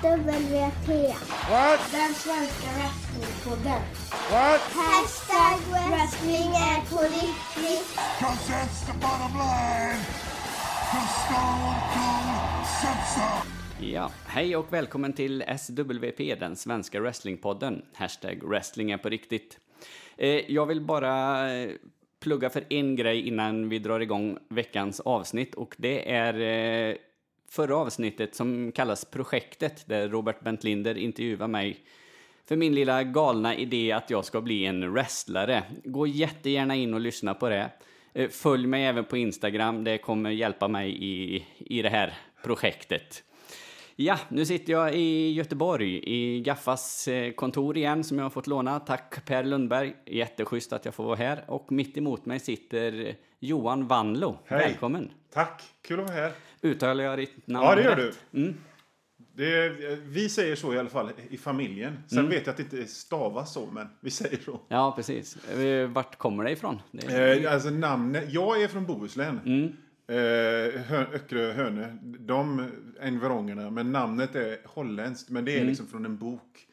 SWT. What? Den svenska wrestlingpodden. What? Hashtag wrestling är på riktigt. Cause that's the bottom line. The Stone Cold Simpson. Ja, hej och välkommen till SWP, den svenska wrestlingpodden. Hashtag wrestling är på riktigt. Eh, jag vill bara eh, plugga för en grej innan vi drar igång veckans avsnitt och det är eh, förra avsnittet som kallas Projektet där Robert Bentlinder intervjuar mig för min lilla galna idé att jag ska bli en wrestlare. Gå jättegärna in och lyssna på det. Eh, Följ mig även på Instagram, det kommer hjälpa mig i, i det här projektet. Ja, nu sitter jag i Göteborg i Gaffas eh, kontor igen som jag har fått låna. Tack Per Lundberg, jätteschysst att jag får vara här. Och mitt emot mig sitter Johan Vanlo. Hej. Välkommen! Tack, kul att vara här. Uttalar jag ditt namn Ja, det gör rätt? du. Det, vi säger så i alla fall i familjen. Sen Mm. vet jag att det inte stavas så, men vi säger så. Ja, precis. Eh, Vart kommer det ifrån? Det är- Eh, alltså namnet, jag är från Bohuslän. Mm. Eh, Hö, Öckerö, Hönö, de environgerna, men namnet är holländskt, men det är Mm. liksom från en bok.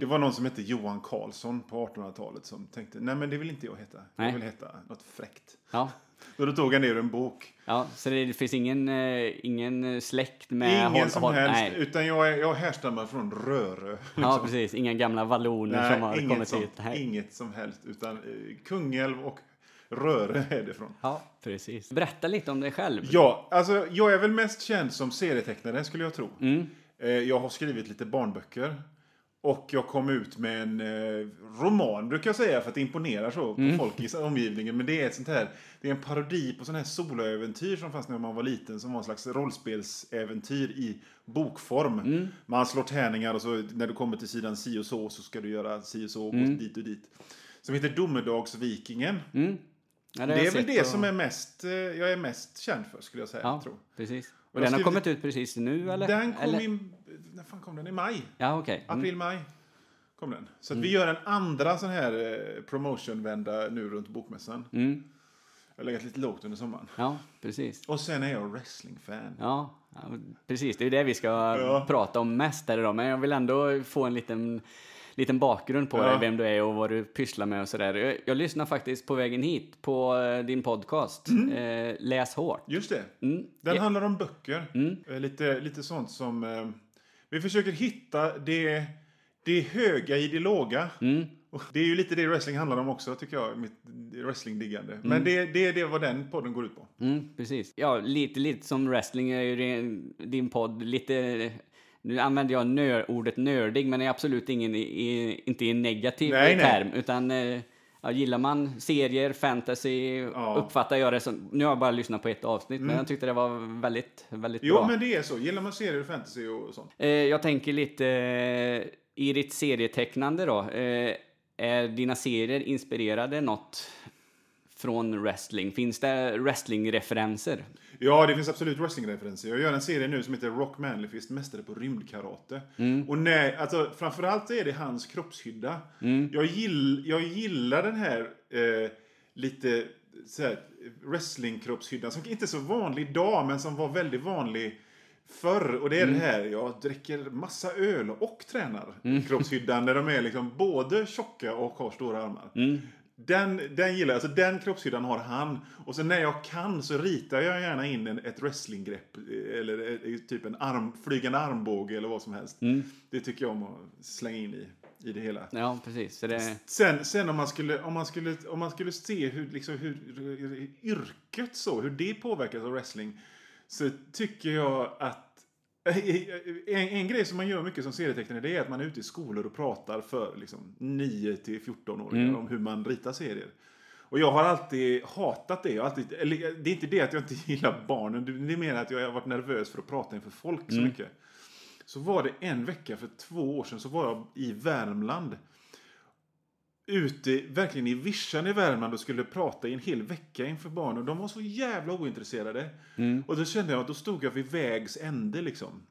Det var någon som hette Johan Karlsson på 1800-talet som tänkte, nej men det vill inte jag heta. Nej. Jag vill heta något fräckt. Ja, då tog jag ner en bok. Ja, så det finns ingen, eh, ingen släkt med... Ingen håll- som håll- helst, Nej. utan jag, jag härstammar från Rörö. Ja, precis. Inga gamla valloner som har kommit sånt, hit. Nej. inget som helst. Utan eh, Kungälv och Röre är det från. Ja, precis. Berätta lite om dig själv. Ja, alltså jag är väl mest känd som serietecknare skulle jag tro. Mm. Eh, jag har skrivit lite barnböcker. Och jag kom ut med en eh, roman, brukar jag säga, för att det imponerar så Mm. på folk i omgivningen. Men det är ett sånt här, det är en parodi på sådana här soloäventyr som fanns när man var liten, som var en slags rollspelsäventyr i bokform. Mm. Man slår tärningar och så när du kommer till sidan si och så, så ska du göra si och så, och Mm. dit och dit. Som heter Domedagsvikingen. Ja, har Det jag är väl det och- som är mest, eh, jag är mest känd för, skulle jag säga. Ja, Tror. precis. Och den har kommit ut precis nu, eller? Den kom eller? i, när fan kom den? I maj? Ja, okej. Mm. April, maj kom den. Så att vi gör en andra sån här eh, promotionvända nu runt bokmässan. Mm. Jag har legat lite lågt under sommaren. Ja, precis. Och sen är jag wrestlingfan. Ja, ja, precis. Det är det vi ska Ja. prata om mest här idag. Men jag vill ändå få en liten, liten bakgrund på Ja. dig, vem du är och vad du pysslar med och sådär. Jag, jag lyssnar faktiskt på vägen hit på eh, din podcast, eh, Läs hårt. Just det. Mm. Den Ja. handlar om böcker. Eh, Lite, lite sånt som... Eh, vi försöker hitta det, det höga i det låga. Mm. Det är ju lite det wrestling handlar om också, tycker jag. Mitt wrestlingdiggande. Mm. Men det, det är det vad den podden går ut på. Mm, precis. Ja, lite, lite som wrestling är ju din- din podd lite... Nu använder jag nör, ordet nördig, men det är absolut ingen, i, inte i en negativ Nej, nej. term. Utan eh, ja, gillar man serier, fantasy, Ja. uppfattar jag det som... Nu har jag bara lyssnat på ett avsnitt, men jag tyckte det var väldigt, väldigt Jo, bra. men det är så. Gillar man serier fantasy och sånt. Eh, jag tänker lite eh, i ditt serietecknande då. Eh, är dina serier inspirerade något från wrestling? Finns det wrestlingreferenser? Ja, det finns absolut wrestlingreferenser. Jag gör en serie nu som heter Rock Manlyfist, mästare på rymdkarate. Och nej, alltså framförallt är det hans kroppshydda. Jag, gill, jag gillar den här eh, lite så här, wrestlingkroppshyddan som inte är så vanlig idag, men som var väldigt vanlig förr. Och det är det här, jag dricker massa öl och tränar kroppshyddan när de är liksom både tjocka och har stora armar. Den, den gillar jag. Alltså den kroppshyddan har han. Och sen när jag kan så ritar jag gärna in en, ett wrestlinggrepp. eh, Eller eh, typ en arm, flygande armbåge eller vad som helst. Det tycker jag om att slänga in i, i det hela. Ja, precis. Det... Sen, sen om, man skulle, om, man skulle, om man skulle se hur, liksom, hur, hur yrket så, hur det påverkas av wrestling. Så tycker jag att en, en grej som man gör mycket som serietecknare det är att man är ute i skolor och pratar för liksom, 9 till 14-åringar om hur man ritar serier. Och jag har alltid hatat det. Jag alltid, eller, det är inte det att jag inte gillar barnen. Det är mer att jag har varit nervös för att prata inför folk så mycket. Så var det en vecka för två år sedan så var jag i Värmland. Ute, verkligen i vischan i Värmland och skulle prata i en hel vecka inför barn. Och de var så jävla ointresserade. Och då kände jag att då stod jag vid vägs ände liksom.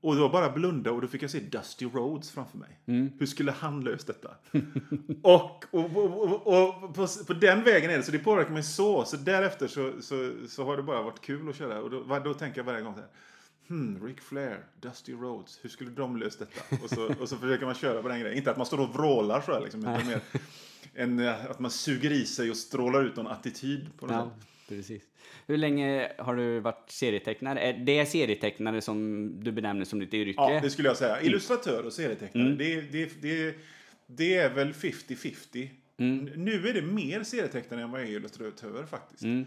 Och det var bara blunda och då fick jag se Dusty Rhodes framför mig. Hur skulle han löst detta? och och, och, och, och på, på den vägen är det, så det påverkar mig så. Så därefter så, så, så har det bara varit kul att köra. Och då, då tänker jag varje gång så här. Hmm, Ric Flair, Dusty Rhodes, hur skulle de löst detta? Och så, och så försöker man köra på den grejen. Inte att man står och vrålar så här liksom, utan mer en, eh, att man suger i sig och strålar ut någon attityd på något Ja, sätt. precis. Hur länge har du varit serietecknare? Är det serietecknare som du benämner som ditt yrke? Ja, det skulle jag säga. Illustratör och serietecknare. Det, det, det, det är väl 50-50. Nu är det mer serietecknare än vad jag är illustratör faktiskt. Eh,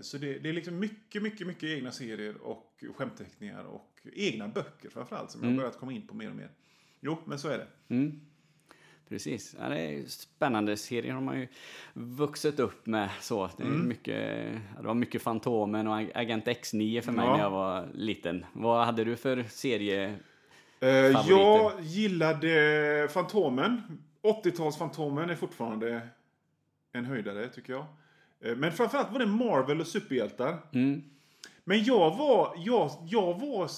Så det, det är liksom mycket, mycket, mycket egna serier och skämtteckningar och egna böcker framförallt som jag har börjat komma in på mer och mer. Jo, men så är det. Precis. Ja, det är spännande serier har man ju vuxit upp med. Så. Det, är Mm. mycket, det var mycket Fantomen och Agent X9 för mig Ja. när jag var liten. Vad hade du för serie? Eh, jag gillade Fantomen. 80-tals Fantomen är fortfarande en höjdare tycker jag. Eh, Men framförallt var det Marvel och superhjältar. Mm. Men jag var, jag, jag var,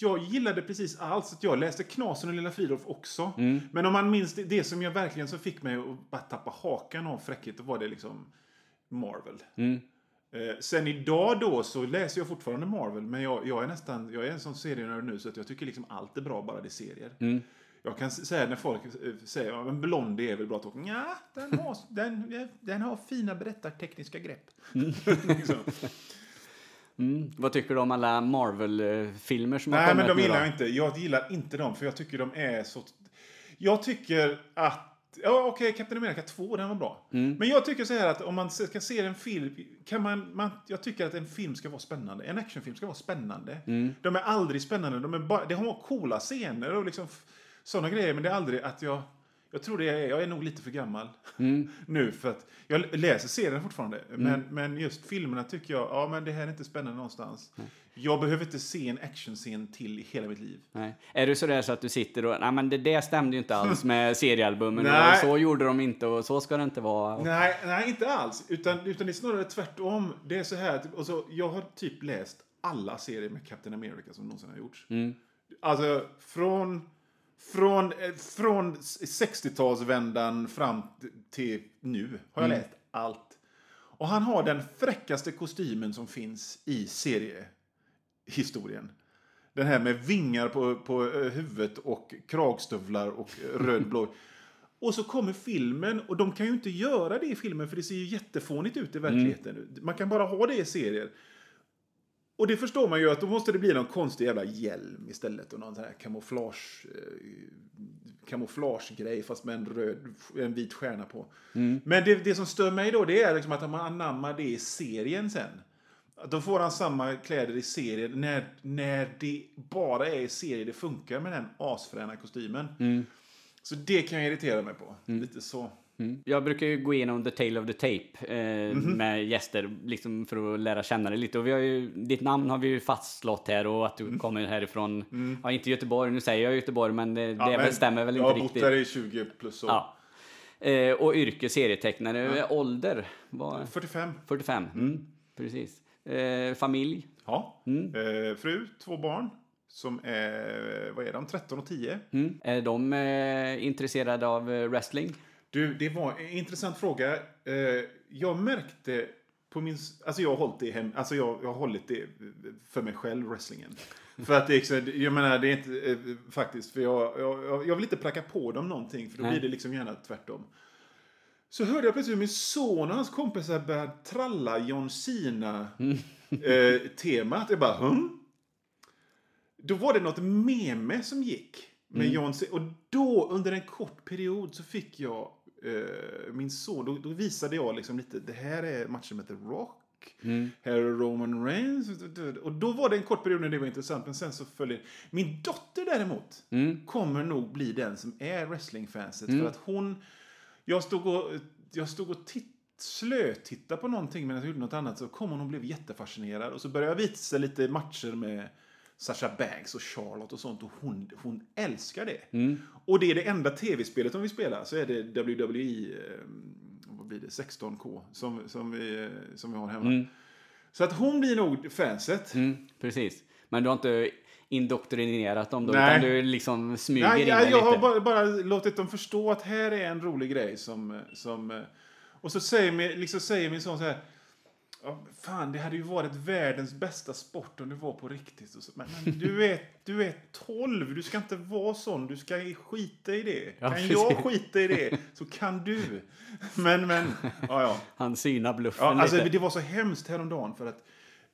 jag gillade precis allt. Så att jag läste Knasen och Lilla Fridolf också. Mm. Men om man minns det, det som jag verkligen så fick mig att bara tappa hakan av fräckhet, då var det liksom Marvel. Mm. Eh, sen idag då så läser jag fortfarande Marvel, men jag, jag är nästan, jag är en sån serienörd nu så att jag tycker liksom allt är bra bara det är serier. Mm. Jag kan säga när folk eh, säger ja, men Blondie är väl bra, så ja, den har, den, den har fina berättartekniska grepp. liksom. Mm. Vad tycker du om alla Marvel-filmer som har Nej, kommit men de gillar jag inte. Jag gillar inte dem, för jag tycker de är så... Jag tycker att... Ja, okej, Captain America 2, den var bra. Mm. Men jag tycker så här att om man ska se en film, kan man, man... Jag tycker att en film ska vara spännande. En actionfilm ska vara spännande. Mm. De är aldrig spännande. De är bara, det har coola scener och liksom sådana grejer, men det är aldrig att jag... Jag tror det är, jag är nog lite för gammal Mm. nu för att jag läser serien fortfarande. Men, men just filmerna tycker jag, ja men det här är inte spännande någonstans. Jag behöver inte se en actionscen till i hela mitt liv. Nej. Är du sådär så att du sitter och, nej men det där stämde ju inte alls med seriealbumen och så gjorde de inte och så ska det inte vara. Nej, nej, inte alls. Utan, utan det är snarare tvärtom. Det är så här, typ, och så, jag har typ läst alla serier med Captain America som någonsin har gjorts. Alltså, från, från, eh, från 60-talsvändan fram till nu har jag läst allt. Och han har den fräckaste kostymen som finns i seriehistorien. Den här med vingar på, på eh, huvudet och kragstövlar och eh, röd blå. Och så kommer filmen och de kan ju inte göra det i filmen för det ser ju jättefånigt ut i verkligheten. Man kan bara ha det i serier. Och det förstår man ju att då måste det bli någon konstig jävla hjälm istället och någon sån här kamouflage, eh, kamouflagegrej fast med en, röd, en vit stjärna på. Men det, det som stör mig då det är liksom att man anammar det i serien sen. Då får han samma kläder i serien när, när det bara är i serien det funkar med den asfräna kostymen. Så det kan jag irritera mig på. Lite så. Mm. Jag brukar ju gå igenom the tale of the tape eh, Mhm. med gäster liksom för att lära känna dig lite. Och vi har ju, ditt namn har vi ju fastslått här och att du Mm. kommer härifrån, ja inte Göteborg, nu säger jag Göteborg men det, Ja, det men väl, stämmer väl jag inte har bott riktigt. där i 20 plus år. Ja. Eh, och yrke serietecknare, ålder var 45. 45. Mm. Precis. Eh, familj. Ja. Mm. Eh, fru, två barn. Som är, vad är de, 13 och 10. Mm. Är de eh, intresserade av eh, wrestling? Du, det var en intressant fråga. Eh, jag märkte på min... Alltså jag har hållit det hem, alltså jag, jag har hållit det för mig själv, wrestlingen. För att det är, så- jag menar, det är inte eh, faktiskt, för jag, jag, jag vill inte pracka på dem någonting, för då Nej. blir det liksom gärna tvärtom. Så hörde jag plötsligt hur min son och hans kompisar började tralla John Cena-temat. jag bara, hm? Då var det något meme som gick med John Cena. Och då, under en kort period, så fick jag eh, min son, då, då visade jag liksom lite, det här är matchen med The Rock. Här är Roman Reigns. Och då var det en kort period när det var intressant, men sen så följer... Min dotter däremot kommer nog bli den som är wrestlingfanset. För att hon... Jag stod och, jag stod och titt, slötittade på någonting medan jag gjorde något annat. Så kom hon och blev jättefascinerad. Och så började jag visa lite matcher med Sasha Banks och Charlotte och sånt. Och hon, hon älskar det. Och det är det enda tv-spelet hon vill spela. Så är det WWE, eh, vad blir det, 16K som, som, vi, eh, som vi har hemma. Så att hon blir nog fanset. Mm, precis. Men du har inte indoktrinerat dem då, Nej. utan du liksom smyger Nej, in jag, jag lite? har bara, bara låtit dem förstå att här är en rolig grej som... som eh, och så säger, min, liksom säger min son så här... Ja, fan, det hade ju varit världens bästa sport om det var på riktigt. Men, men du, är, du är 12, du ska inte vara sån. Du ska skita i det. Ja, kan jag precis. skita i det så kan du. Men, men, ja, ja. Han synar bluffen ja alltså, lite. det var så hemskt häromdagen för att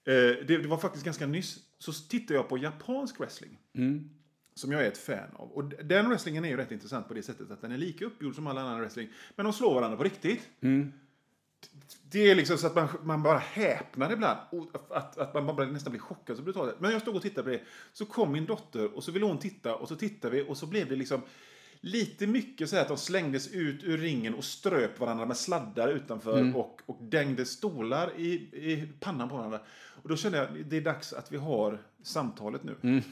eh, det, det var faktiskt ganska nyss. Så tittade jag på japansk wrestling. Mm. Som jag är ett fan av. Och den wrestlingen är ju rätt intressant på det sättet att den är lika uppgjord som all annan wrestling. Men de slår varandra på riktigt. Mm. Det är liksom så att man, man bara häpnar ibland. Att, att man bara nästan blir chockad så brutalt. Men jag stod och tittade på det. Så kom min dotter och så ville hon titta och så tittade vi och så blev det liksom lite mycket så här att de slängdes ut ur ringen och ströp varandra med sladdar utanför och, och dängde stolar i, i pannan på varandra. Och då kände jag det är dags att vi har samtalet nu.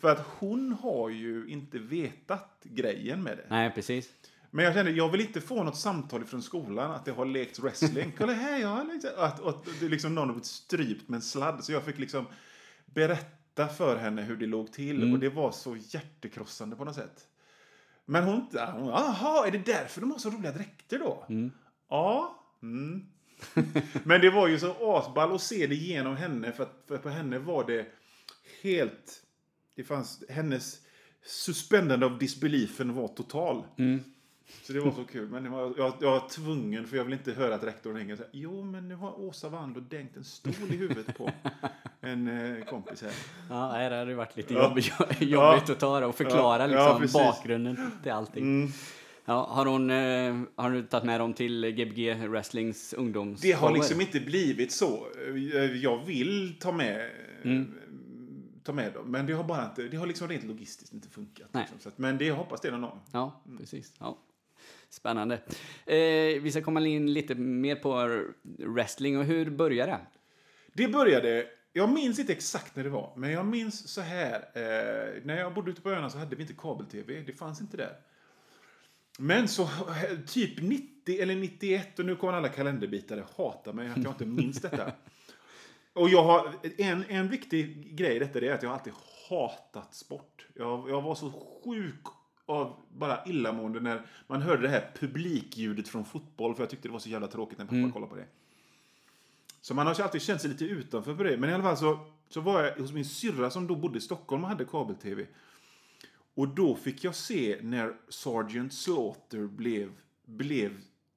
För att hon har ju inte vetat grejen med det. Nej, precis. Men jag kände, jag vill inte få något samtal från skolan att det har lekt wrestling. Kolla här, jag har lekt... Att, att det är liksom någon har blivit strypt med en sladd. Så jag fick liksom berätta för henne hur det låg till. Och det var så hjärtekrossande på något sätt. Men hon, hon jaha, är det därför de har så roliga dräkter då? Ja. Mm. Men det var ju så asball att se det genom henne. För, att, för på henne var det helt... Det fanns, hennes suspendande of disbeliefen var total. Så det var så kul. Men var, jag, jag var tvungen, för jag vill inte höra att rektorn hänger så här, Jo, men nu har Åsa Wandlo dängt en stol i huvudet på en eh, kompis här. Ja, nej, det hade varit lite Ja. jobbigt, att ta det och förklara Ja, liksom, bakgrunden till allting. Ja, har, hon, eh, har du tagit med dem till Gbg Wrestlings ungdoms... Det har liksom inte blivit så. Eh, Jag vill ta med, eh, ta med dem, men det har bara inte, det har liksom rent logistiskt inte funkat. Liksom. Att, men det jag hoppas det är någon gång. Ja, precis. Ja. Spännande. Eh, vi ska komma in lite mer på wrestling och hur började det? Det började, jag minns inte exakt när det var, men jag minns så här. Eh, när jag bodde ute på öarna så hade vi inte kabel-tv, det fanns inte där. Men så eh, typ 90 eller 91, och nu kommer alla kalenderbitare hata mig att jag inte minns detta. Och jag har, en, en viktig grej i detta det är att jag alltid hatat sport. Jag, jag var så sjuk av bara illamående när man hörde det här publikljudet från fotboll, för jag tyckte det var så jävla tråkigt när pappa kollade på det. Så man har alltid känt sig lite utanför på det. Men i alla fall så, så var jag hos min syrra som då bodde i Stockholm och hade kabel-tv. Och då fick jag se när Sergeant Slaughter blev, blev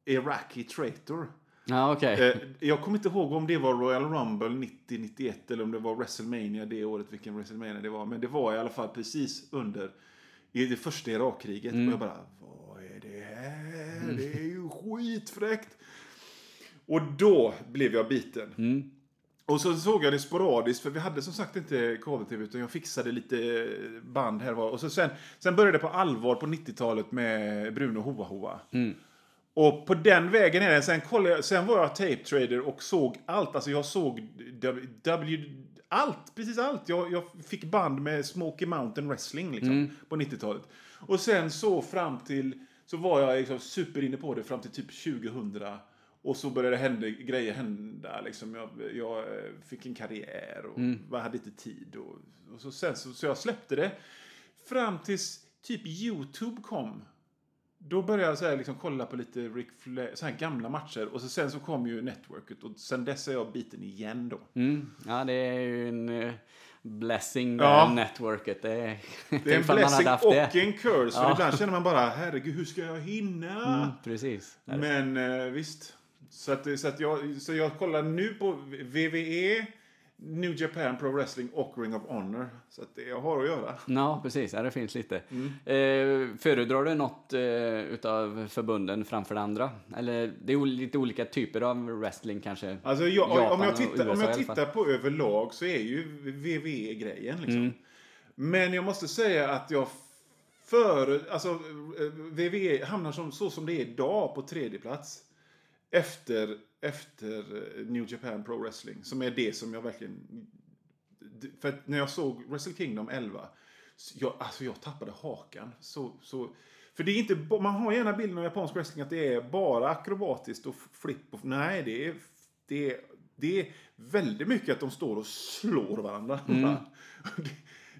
Iraqi traitor. Ja, okej. Eh, jag kommer inte ihåg om det var Royal Rumble 90-91 eller om det var WrestleMania det året, vilken WrestleMania det var. Men det var i alla fall precis under i det första Irakkriget. Och jag bara, vad är det här? Det är ju skitfräckt. Och då blev jag biten. Och så såg jag det sporadiskt, för vi hade som sagt inte kabel-tv, utan jag fixade lite band här och var. Och så sen, sen började det på allvar på 90-talet med Bruno Hoa Hoa. Och på den vägen är det. Sen, kollade sen var jag tape trader och såg allt. Alltså jag såg W... allt, precis allt. Jag, jag fick band med Smoky Mountain Wrestling liksom, på 90-talet. Och sen så fram till... Så var jag liksom superinne på det fram till typ 2000. Och så började hända, grejer hända. Liksom. Jag, jag eh, fick en karriär och jag hade inte tid. Och, och så, sen, så, så jag släppte det. Fram tills typ YouTube kom. Då började jag så här liksom kolla på lite Rick Flair, så här gamla matcher. Och så sen så kom ju Networket och sen dess är jag biten igen då. Mm. Ja, det är ju en eh, blessing, det Ja. networket. Det är, Det är en ifall man blessing och det. en curse. För Ja. ibland känner man bara, herregud hur ska jag hinna? Mm, precis. Men eh, visst. Så, att, så, att jag, så jag kollar nu på VVE, New Japan Pro Wrestling och Ring of Honor. Så att det jag har att göra. Ja, precis. Ja, det finns lite. Mm. Eh, föredrar du något eh, utav förbunden framför det andra? Eller det är lite olika typer av wrestling kanske? Alltså jag, Japan om jag tittar, om USA i jag tittar på överlag så är ju VVE grejen liksom. Men jag måste säga att jag före, alltså eh, VVE hamnar som, så som det är idag på tredje plats. Efter, efter eh, New Japan Pro Wrestling. Som är det som jag verkligen... För när jag såg Wrestle Kingdom 11. så Jag, alltså jag tappade hakan. Så, så, för det är inte, man har gärna bilden av japansk wrestling att det är bara akrobatiskt och flipp. Och, nej, det är, det, är, det är väldigt mycket att de står och slår varandra.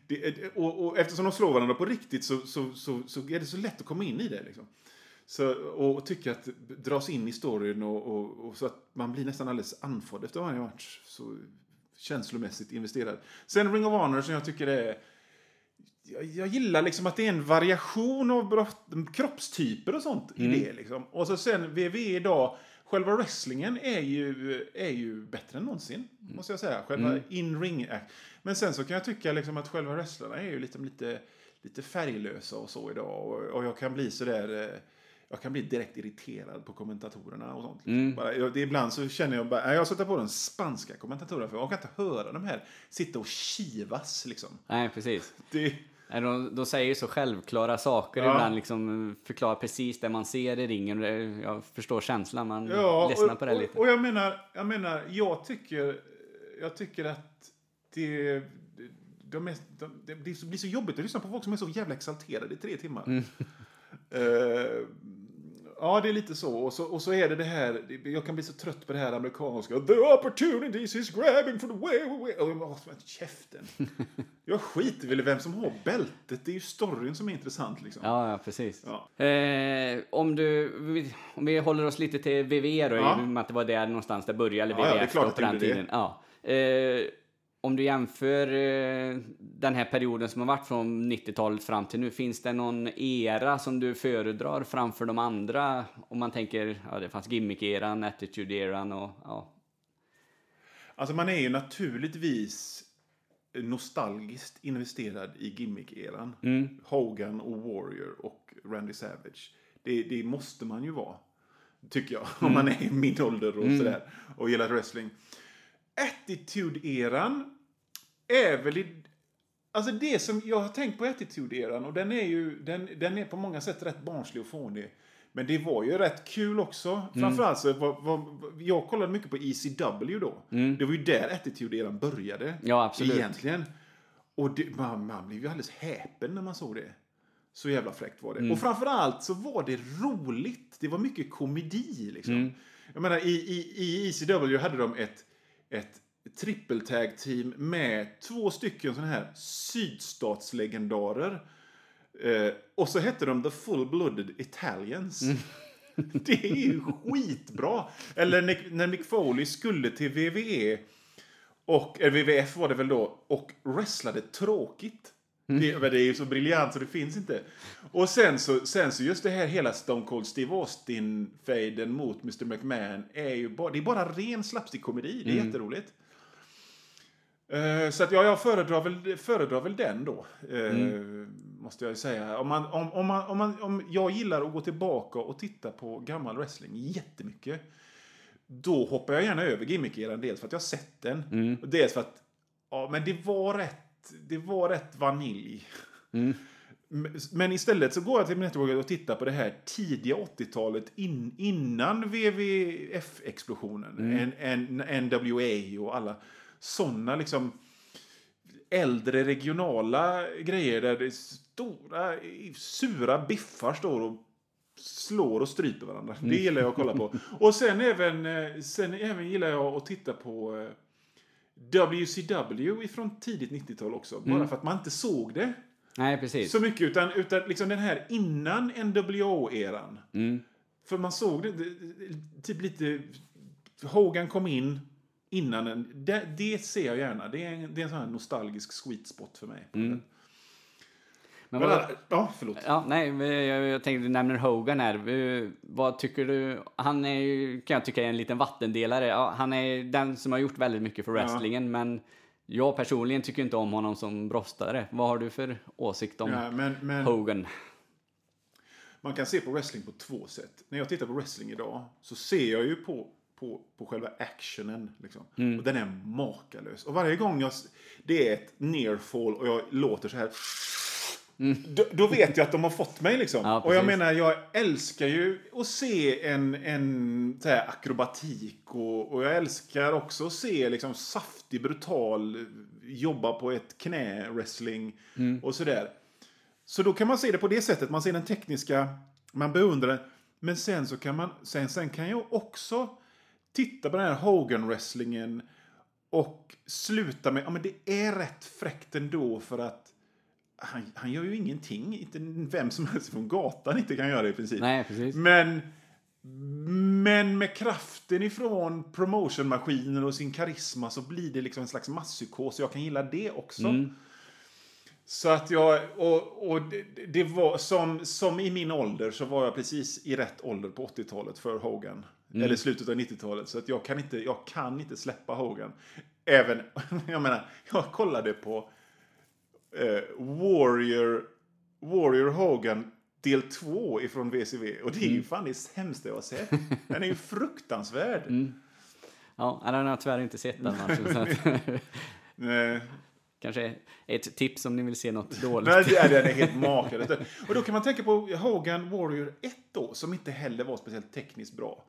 Det, det, och, och eftersom de slår varandra på riktigt så, så, så, så är det så lätt att komma in i det. Liksom. Så, och tycker att dras in i storyn och, och, och så att man blir nästan alldeles andfådd efter varje match. Så känslomässigt investerad. Sen Ring of Honor som jag tycker är jag, jag gillar liksom att det är en variation av brott, kroppstyper och sånt i det. Liksom. Och så sen WWE idag, själva wrestlingen är ju, är ju bättre än någonsin. Måste jag säga. Själva in-ring act. Men sen så kan jag tycka liksom att själva wrestlarna är ju lite, lite, lite färglösa och så idag. Och, och jag kan bli sådär... eh, Jag kan bli direkt irriterad på kommentatorerna och sånt. Liksom. Bara, jag, det, ibland så känner jag bara, jag sätter på de spanska kommentatorerna för jag kan inte höra de här sitta och kivas liksom. Nej, precis. Det, De, de säger ju så självklara saker Ja. ibland, liksom förklarar precis det man ser i ringen. Jag förstår känslan, man Ja, ledsnar och, på det lite. Och, och jag menar, jag menar, jag tycker, jag tycker att det, de är, de, det blir så- blir så jobbigt att lyssna på folk som är så jävla exalterade i tre timmar. Mm. Eh, ja, det är lite så. Och, så. och så är det det här, jag kan bli så trött på det här amerikanska. The opportunities is grabbing for the way, way, way. Och jag bara, "Håll käften. jag skiter väl i vem som har bältet. Det är ju storyn som är intressant liksom. Ja, ja, precis. Ja. Eh, om, du, om vi håller oss lite till VV då, Ja. i och med att det var där någonstans det började, eller Ja, ja, det är klart att det gjorde det. Ja. Eh, om du jämför eh, den här perioden som har varit från 90-talet fram till nu, finns det någon era som du föredrar framför de andra? Om man tänker, ja det fanns gimmick-eran, attitude-eran och ja. Alltså man är ju naturligtvis nostalgiskt investerad i gimmick-eran. Hogan och Warrior och Randy Savage. Det, det måste man ju vara. Tycker jag. Om man är i min ålder och sådär. Och gillar wrestling. Attitude-eran är väl i, Alltså det som jag har tänkt på Attitude-eran och den är ju den, den är på många sätt rätt barnslig och fånig. Men det var ju rätt kul också. Framförallt så var, var, jag kollade mycket på ECW då. Det var ju där Attitude-eran började. Ja, absolut. Egentligen. Och det, man, man blev ju alldeles häpen när man såg det. Så jävla fräckt var det. Och framförallt så var det roligt. Det var mycket komedi liksom. Jag menar i, i, i ECW hade de ett, ett trippeltag-team med två stycken sådana här sydstatslegendarer. Eh, och så hette de The Full-Blooded Italians. Det är ju skitbra. Eller när, när Mick Foley skulle till WWE och eller WWF var det väl då och wrestlade tråkigt. Det, men det är ju så briljant så det finns inte. Och sen så, sen så just det här hela Stone Cold Steve Austin-fejden mot Mr McMahon är ju bara, det är bara ren slapstick-komedi. Det är jätteroligt. Eh, så att ja, jag föredrar väl, föredrar väl den då. eh, Måste jag ju säga. Om, man, om, om, man, om, man, om jag gillar att gå tillbaka och titta på gammal wrestling jättemycket. Då hoppar jag gärna över gimmick-eran. Dels för att jag har sett den. Och dels för att ja, men det var rätt, det var rätt vanilj. M- Men istället så går jag till Network och tittar på det här tidiga 80-talet in, innan WWF-explosionen. En, en, NWA och alla sådana liksom äldre regionala grejer där det stora sura biffar står och slår och stryper varandra. Det gillar jag att kolla på. Och sen även, eh, sen även gillar jag att titta på eh, WCW ifrån tidigt 90-tal också. Bara för att man inte såg det Nej, precis. så mycket. Utan, utan liksom den här innan NWO-eran. För man såg det, typ lite... Hogan kom in innan en... Det, det ser jag gärna. Det är en, det är en sån här nostalgisk sweet spot för mig. Men Men, vad, ja, förlåt. Ja, nej, jag, jag tänkte du nämner Hogan här. Eh, Vad tycker du? Han är ju, kan jag tycka, är en liten vattendelare. Ja, han är den som har gjort väldigt mycket för wrestlingen, men jag personligen tycker inte om honom som brostare. Vad har du för åsikt om Ja, men, men, Hogan? Man kan se på wrestling på två sätt. När jag tittar på wrestling idag så ser jag ju på, på, på själva actionen. Liksom. Och den är makalös. Och varje gång jag, det är ett near fall och jag låter så här. Då, då vet jag att de har fått mig liksom. Ja, och jag menar, jag älskar ju att se en, en så här, akrobatik. Och, och jag älskar också att se liksom saftig, brutal, jobba på ett knä, wrestling och sådär. Så då kan man se det på det sättet. Man ser den tekniska, man beundrar den. Men sen så kan man, sen, sen kan jag också titta på den här Hogan-wrestlingen och sluta med, ja men det är rätt fräckt ändå för att han, han gör ju ingenting. Inte vem som helst från gatan inte kan göra det i princip. Nej, precis. Men, men med kraften ifrån promotionmaskinen och sin karisma så blir det liksom en slags masspsykos. Jag kan gilla det också. Mm. Så att jag, och, och det, det var som, som i min ålder så var jag precis i rätt ålder på 80-talet för Hogan. Mm. Eller slutet av 90-talet. Så att jag kan inte, jag kan inte släppa Hogan. Även, jag menar, jag kollade på eh, Warrior, Warrior Hogan del 2 ifrån VCV. Och det är ju fan det sämsta jag har sett. Den är ju fruktansvärd. Ja, den har jag tyvärr inte sett den matchen. Så att, Nej. kanske ett tips om ni vill se något dåligt. Nej, det är, helt makalöst. Och då kan man tänka på Hogan Warrior 1 då, som inte heller var speciellt tekniskt bra.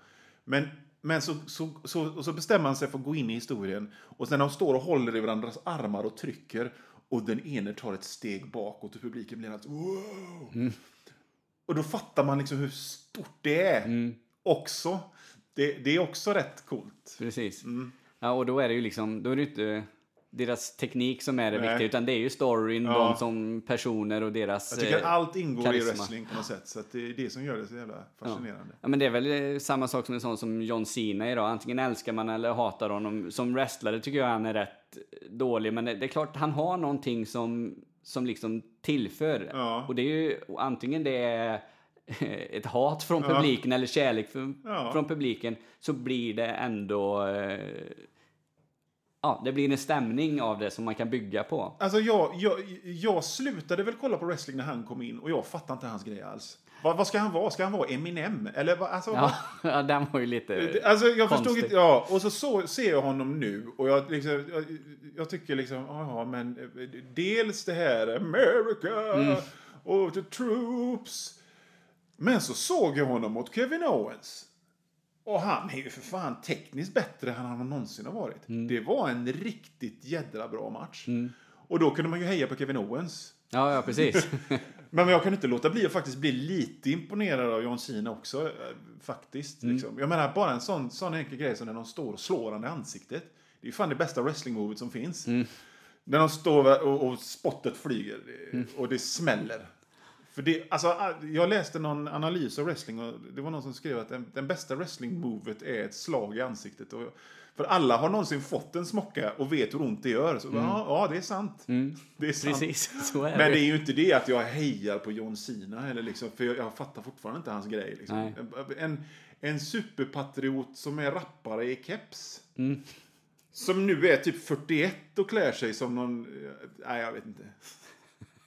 Men, men så, så, så, så bestämmer man sig för att gå in i historien. Och sen när de står och håller i varandras armar och trycker och den ene tar ett steg bakåt och publiken blir alltså wow. Och då fattar man liksom hur stort det är. Också. Det, det är också rätt coolt. Precis. Mm. Ja, och då är det ju liksom, då är det inte deras teknik som är det viktiga, utan det är ju storyn, Ja. de som personer och deras... Jag tycker eh, allt ingår karisma. i wrestling på något sätt. Så att det är det som gör det så jävla fascinerande. Ja, men det är väl eh, samma sak som en sån som John Cena idag. Antingen älskar man eller hatar honom. Som wrestlare tycker jag han är rätt dålig, men det är klart han har någonting som, som liksom tillför. Ja. Och det är ju antingen det är ett hat från Ja. publiken eller kärlek från, Ja. från publiken så blir det ändå eh, Ja, det blir en stämning av det som man kan bygga på. Alltså jag, jag, jag slutade väl kolla på wrestling när han kom in och jag fattar inte hans grej alls. Vad, vad ska han vara? Ska han vara Eminem? Eller vad, alltså, Ja, ja den var ju lite... vad, alltså jag förstod inte, ja. Och så, så ser jag honom nu och jag, liksom, jag, jag tycker liksom, ja men dels det här America Mm. och the troops. Men så såg jag honom mot Kevin Owens. Och han är ju för fan tekniskt bättre än han någonsin har varit. Mm. Det var en riktigt jädra bra match. Och då kunde man ju heja på Kevin Owens. Ja, ja, precis. Men jag kan inte låta bli att faktiskt bli lite imponerad av John Cena också. eh, Faktiskt. Mm. Liksom. Jag menar, bara en sån, sån enkel grej som när de står och slår honom i ansiktet. Det är ju fan det bästa wrestling-movet som finns. Mm. När de står och, och spottet flyger Mm. och det smäller. För det, alltså, jag läste någon analys av wrestling och det var någon som skrev att den, den bästa wrestling-movet är ett slag i ansiktet. Och, för alla har någonsin fått en smocka och vet hur ont det gör. Så, ja, ja, det är sant. Det är sant. Mm. Precis, är Men det. är ju inte det att jag hejar på John Cena. Eller liksom, för jag, jag fattar fortfarande inte hans grej. Liksom. En, en superpatriot som är rappare i keps. Mm. Som nu är typ 41 och klär sig som någon... Nej, jag vet inte.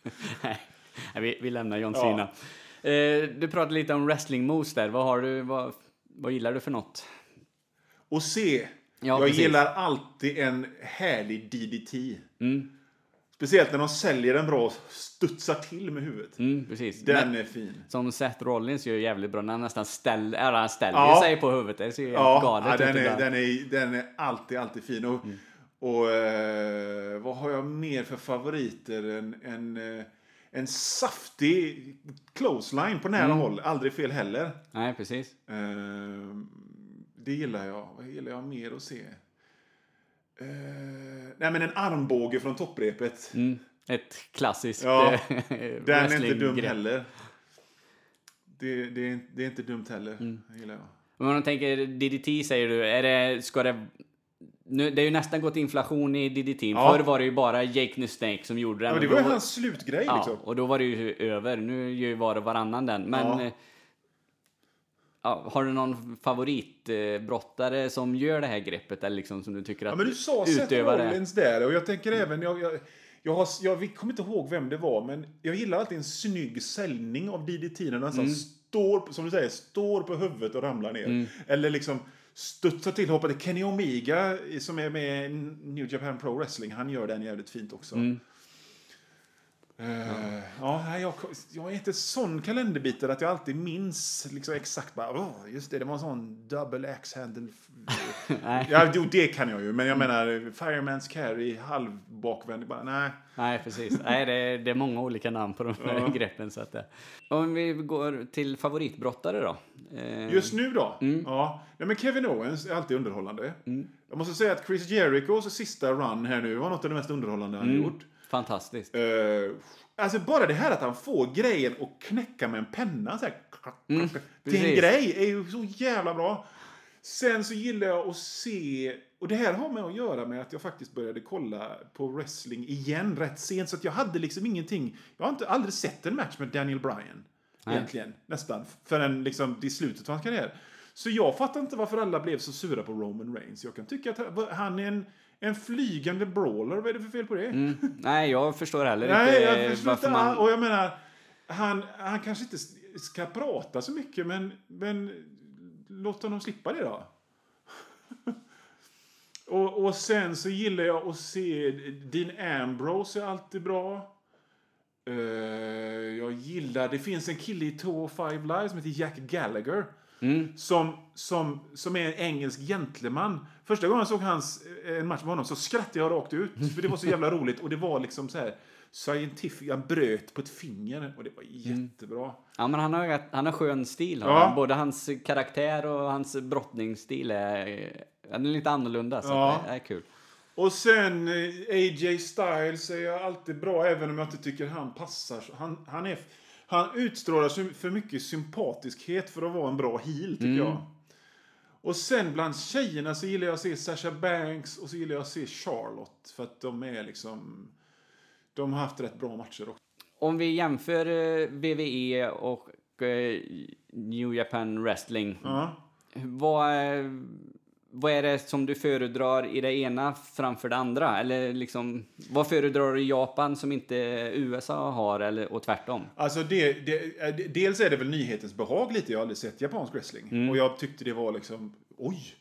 Nej, vi, vi lämnar John Ja. Cena. Eh, du pratade lite om wrestling moves där. Vad, har du, vad, vad gillar du för något? Och se, Ja, jag precis. gillar alltid en härlig DDT. Mm. Speciellt när de säljer den bra och studsar till med huvudet. Mm, precis. Den Men- är fin. Som Seth Rollins gör jävligt bra när han nästan ställer, eller han ställer Ja. sig på huvudet. Det ser ju Ja, galet ja ut den, är, ibland. den, är, den är alltid, alltid fin. Och, Mm. och eh, vad har jag mer för favoriter? En, en, eh, en saftig clothesline på Mm. nära håll. Aldrig fel heller. Nej, precis. Eh, det gillar jag. Vad gillar jag mer att se? Eh, nej, men en armbåge från topprepet. Mm. Ett klassiskt Ja, eh, Den är inte dum heller. Det, det, är, det är inte dumt heller. Mm. Gillar jag. Men om man tänker DDT säger du, är det, ska det... Nu, det är ju nästan gått inflation i DDT. Ja. Förr var det ju bara Jake the Snake som gjorde den. Ja, men det var ju hans slutgrej Ja, liksom. och då var det ju över. Nu gör ju var och varannan den. Men Ja. eh, ja, har du någon favoritbrottare som gör det här greppet? Eller liksom som du tycker att Ja, men du sa Seth utövar det? Rollins där och jag tänker även, jag, jag, jag, har, jag kommer inte ihåg vem det var, men jag gillar alltid en snygg säljning av DDT när den nästan Mm. står, som du säger, står på huvudet och ramlar ner. Eller liksom studsar till, hoppar. Kenny Omega som är med i New Japan Pro Wrestling, han gör den jävligt fint också. Mm. Eh, ja, nej, jag, jag är inte sån kalenderbitare att jag alltid minns liksom exakt bara, "Åh, just det, det var en sån double axe handle. Nej. ja, jo, det kan jag ju, men jag menar Fireman's carry, halvbakvänd, bara nej. Nej, precis. Nej, det, är, det är många olika namn på de här Ja. greppen. Så att det. Om vi går till favoritbrottare då? Eh, Just nu då? Mm. Ja, nej, men Kevin Owens är alltid underhållande. Jag måste säga att Chris Jerichos sista run här nu var något av det mest underhållande han Mm. gjort. Fantastiskt. Eh, alltså bara det här att han får grejen att knäcka med en penna så här, till en grej är ju så jävla bra. Sen så gillar jag att se, och det här har med att göra med att jag faktiskt började kolla på wrestling igen rätt sent. Så att jag hade liksom ingenting, jag har inte aldrig sett en match med Daniel Bryan. Nej. Egentligen, nästan. Förrän liksom i slutet av hans karriär. Så jag fattar inte varför alla blev så sura på Roman Reigns. Jag kan tycka att han är en, en flygande brawler. Vad är det för fel på det? Mm. Nej, jag förstår heller Nej, inte jag förstår varför inte. man... Och jag menar, han, han kanske inte ska prata så mycket, men, men låt honom slippa det då. och, och sen så gillar jag att se Dean Ambrose är alltid bra. Eh, jag gillar, det finns en kille i 205 Live som heter Jack Gallagher. Mm. Som, som, som är en engelsk gentleman. Första gången jag såg hans, eh, en match med honom så skrattade jag rakt ut. För det var så jävla roligt. Och det var liksom så här scientific. Han bröt på ett finger och det var jättebra. Ja, men han har, han har skön stil. Ja. han. Både hans karaktär och hans brottningsstil är, är lite annorlunda. Så Ja. det är kul. Och sen eh, AJ Styles är jag alltid bra även om jag inte tycker han passar. Han, han, är, han utstrålar för mycket sympatiskhet för att vara en bra heel tycker jag. Och sen bland tjejerna så gillar jag att se Sasha Banks och så gillar jag att se Charlotte. För att de är liksom... De har haft rätt bra matcher också. Om vi jämför eh, WWE och eh, New Japan Wrestling. Ja. Vad, eh, vad är det som du föredrar i det ena framför det andra? Eller liksom, vad föredrar du i Japan som inte USA har eller, och tvärtom? Alltså det, det, eh, dels är det väl nyhetens behag lite. Jag har aldrig sett japansk wrestling. Och jag tyckte det var liksom, oj.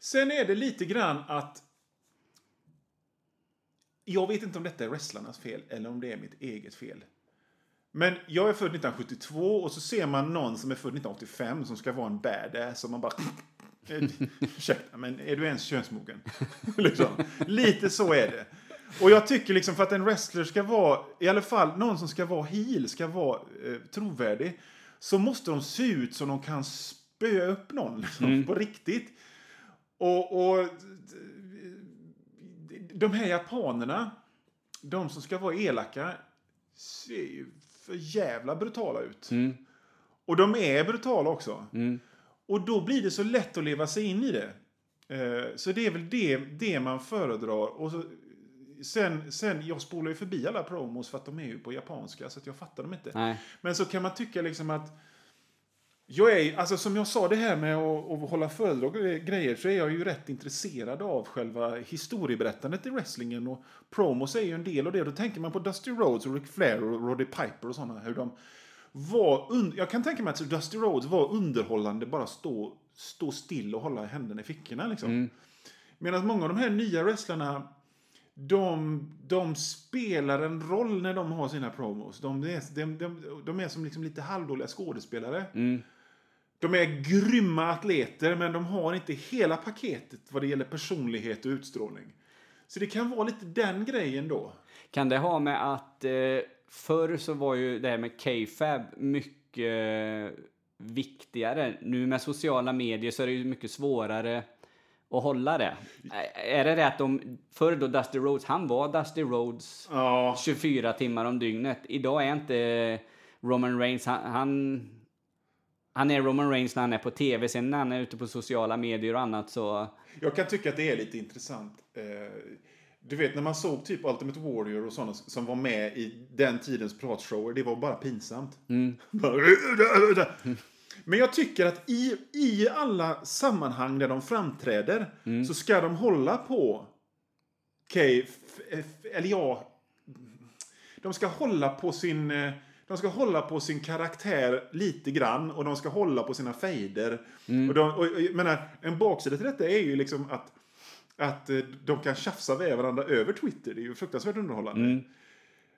Sen är det lite grann att jag vet inte om detta är wrestlarnas fel eller om det är mitt eget fel. Men jag är född 1972 och så ser man någon som är född 1985 som ska vara en badass och man bara... Eh, Ursäkta, men är du ens könsmogen? liksom. Lite så är det. Och jag tycker liksom för att en wrestler ska vara, i alla fall någon som ska vara heel, ska vara eh, trovärdig, så måste de se ut som de kan spöa upp någon liksom, på riktigt. Och, och de här japanerna, de som ska vara elaka, ser ju för jävla brutala ut. Och de är brutala också. Och då blir det så lätt att leva sig in i det. Eh, Så det är väl det, det man föredrar. Och så, sen, sen, jag spolar ju förbi alla promos för att de är ju på japanska så jag fattar dem inte. Nej. Men så kan man tycka liksom att jag är, alltså som jag sa det här med att, att hålla föredrag och grejer så är jag ju rätt intresserad av själva historieberättandet i wrestlingen och promos är ju en del av det. Då tänker man på Dusty Rhodes och Ric Flair och Roddy Piper och sådana. Hur de var un- jag kan tänka mig att Dusty Rhodes var underhållande bara stå, stå still och hålla händerna i fickorna liksom. Medan många av de här nya wrestlarna de, de spelar en roll när de har sina promos. De är, de, de, de är som liksom lite halvdåliga skådespelare. De är grymma atleter, men de har inte hela paketet vad det gäller personlighet och utstrålning. Så det kan vara lite den grejen då. Kan det ha med att eh, förr så var ju det här med K-Fab mycket viktigare. Nu med sociala medier så är det ju mycket svårare att hålla det. Är det att de, förr då Dusty Rhodes, han var Dusty Rhodes Ja, 24 timmar om dygnet. Idag är inte Roman Reigns, han, han, han är Roman Reigns när han är på tv, sen när han är ute på sociala medier och annat så... jag kan tycka att det är lite intressant. Eh, Du vet när man såg typ Ultimate Warrior och sådana som var med i den tidens pratshower, det var bara pinsamt. Bara- Men jag tycker att i, i alla sammanhang där de framträder så ska de hålla på Okej, f- eller ja, de ska hålla på sin eh, de ska hålla på sin karaktär lite grann och de ska hålla på sina fejder. Och, de, och, menar, en baksida till detta är ju liksom att, att eh, de kan tjafsa med varandra över Twitter. Det är ju fruktansvärt underhållande.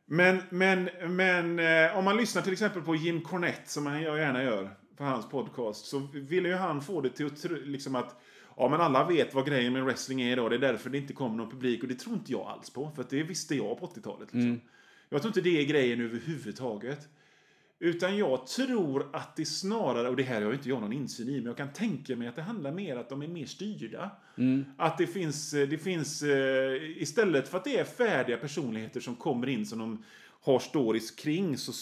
Men, men, men eh, om man lyssnar till exempel på Jim Cornette, som han jag gärna gör på hans podcast, så ville ju han få det till att liksom att Ja, men alla vet vad grejen med wrestling är idag. Det är därför det inte kommer någon publik. Och det tror inte jag alls på. För att det visste jag på 80-talet. Liksom. Jag tror inte det är grejen överhuvudtaget. Utan jag tror att det snarare, och det här har ju inte jag någon insyn i, men jag kan tänka mig att det handlar mer att de är mer styrda. Att det finns, eh, det finns, eh, istället för att det är färdiga personligheter som kommer in som de har stories kring, så,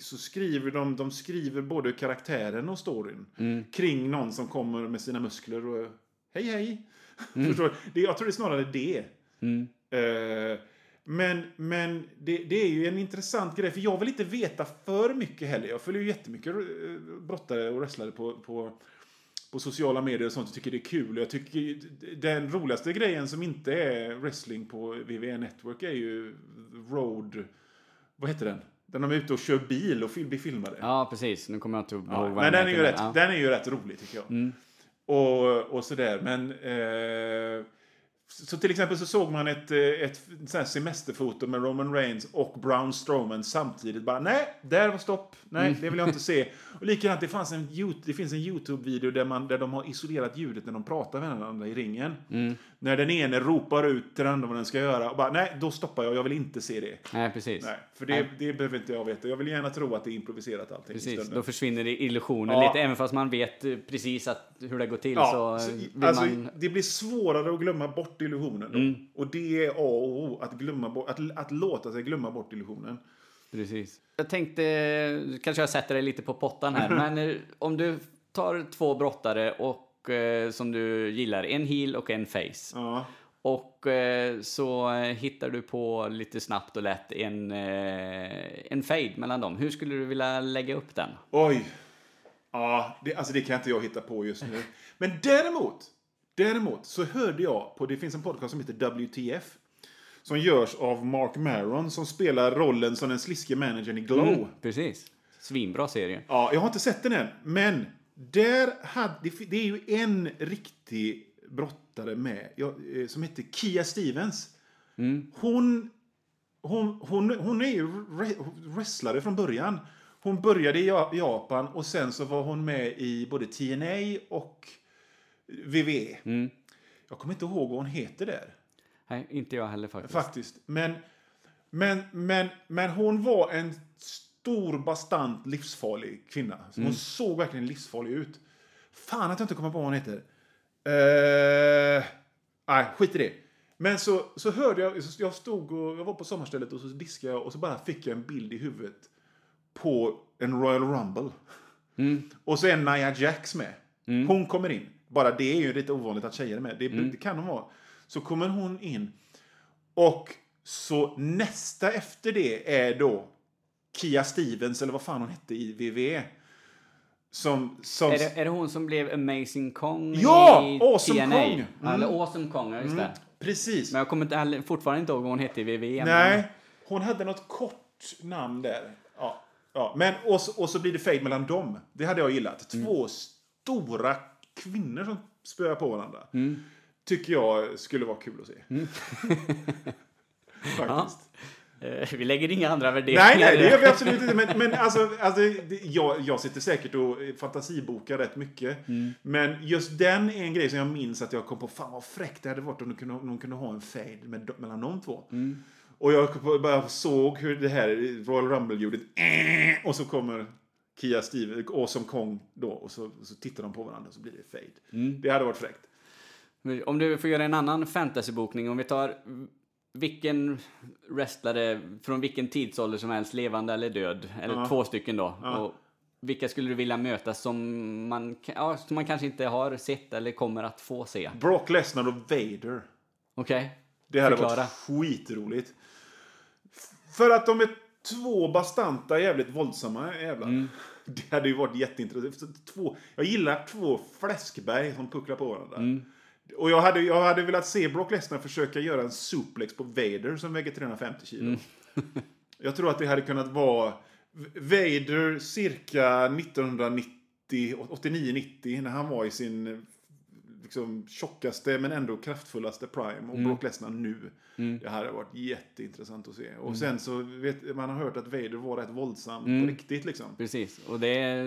så skriver de, de skriver både karaktären och storyn kring någon som kommer med sina muskler och hej hej. Förstår du? det, jag tror det är snarare det. Eh, men men det, det är ju en intressant grej, för jag vill inte veta för mycket heller. Jag följer ju jättemycket eh, brottare och wrestlare på, på, på sociala medier och sånt och tycker det är kul. Jag tycker den roligaste grejen som inte är wrestling på WWE Network är ju Road... Vad heter den? Den de är ute och kör bil och blir filmade. Ja, precis. Nu kommer jag inte ihåg Ja, vad men den är, ju rätt, ja. Mm. den är ju rätt rolig tycker jag. Och, och sådär. Men... Eh, så till exempel så såg man ett, eh, ett här semesterfoto med Roman Reigns och Braun Strowman samtidigt. Bara nej, där var stopp. Nej, Mm. det vill jag inte se. Och likadant, det, fanns en, det finns en YouTube-video där, man, där de har isolerat ljudet när de pratar med varandra i ringen. Mm. När den ene ropar ut till den andra vad den ska göra. Och bara, nej, då stoppar jag. Jag vill inte se det. Nej, precis. Nej, för det, Nej. det behöver inte jag veta. Jag vill gärna tro att det är improviserat allting. Precis, då försvinner det illusionen Ja. lite. Även fast man vet eh, precis att, hur det går till Ja, så, så, vill alltså, man... Det blir svårare att glömma bort illusionen. Då. Och det är A och O, att, glömma bort, att, att låta sig glömma bort illusionen. Precis. Jag tänkte, kanske jag sätter dig lite på pottan här, men eh, om du tar två brottare och eh, som du gillar, en heel och en face. Ja. Och eh, så hittar du på lite snabbt och lätt en, eh, en fade mellan dem. Hur skulle du vilja lägga upp den? Oj. Ja, det, alltså det kan inte jag hitta på just nu. Men däremot, däremot så hörde jag på, det finns en podcast som heter WTF. Som görs av Mark Maron som spelar rollen som den sliske managern i Glow. Mm, precis. Svinbra serie. Ja, jag har inte sett den än. Men där hade, det, är ju en riktig brottare med eh, som heter Kia Stevens. Hon, hon, hon, hon är ju re- wrestlare från början. Hon började i Ja- Japan och sen så var hon med i både TNA och WWE. Jag kommer inte ihåg vad hon heter där. Nej, inte jag heller faktiskt. Faktiskt. Men, men, men, men hon var en stor, bastant, livsfarlig kvinna. Hon såg verkligen livsfarlig ut. Fan att jag inte kommer på vad hon heter. Uh, nej, skit i det. Men så, så hörde jag, så jag stod och jag var på sommarstället och så diskade jag och så bara fick jag en bild i huvudet på en Royal Rumble. Och så är Nia Jax med. Hon kommer in. Bara det är ju lite ovanligt att tjejer är med. Det, det kan hon vara. Så kommer hon in. Och så nästa efter det är då Kia Stevens, eller vad fan hon hette i WWE. Som... som Är det, är det hon som blev Amazing Kong Ja! i Awesome TNA? Kong! Ja, Eller Awesome Kong, just det. Precis. Men jag kommer inte, fortfarande inte ihåg vad hon hette i WWE. Nej, hon hade något kort namn där. Ja. Ja, men och så, och så blir det fade mellan dem. Det hade jag gillat. Två stora kvinnor som spöar på varandra. Tycker jag skulle vara kul att se. Faktiskt. Eh, Vi lägger inga andra värderingar. Nej, nej, det gör vi absolut inte. Men, men alltså, alltså det, jag, jag sitter säkert och fantasibokar rätt mycket. Men just den är en grej som jag minns att jag kom på. Fan vad fräckt det hade varit om de kunde, de kunde ha en fade med, mellan de två. Och jag bara såg hur det här Royal Rumble-ljudet och så kommer Kia Steve, Awesome Kong då och så, och så tittar de på varandra och så blir det fade. Det hade varit fräckt. Om du får göra en annan fantasybokning, om vi tar vilken wrestlare från vilken tidsålder som helst, levande eller död, eller två stycken då. Och vilka skulle du vilja möta som man, ja, som man kanske inte har sett eller kommer att få se? Brock Lesnar och Vader. Okej? Det hade Förklara. varit skitroligt. För att de är två bastanta, jävligt våldsamma jävlar. Mm. Det hade ju varit jätteintressant. Två, jag gillar två fläskberg som pucklar på varandra. Mm. Och jag hade, jag hade velat se Brock Lesnar försöka göra en suplex på Vader som väger 350 kilo. Mm. Jag tror att det hade kunnat vara Vader cirka 1990, 89-90 när han var i sin liksom, tjockaste men ändå kraftfullaste prime. Och Brock Lesnar nu. Det hade varit jätteintressant att se. Och sen så vet man har hört att Vader var rätt våldsam på riktigt liksom. Precis. Och det är...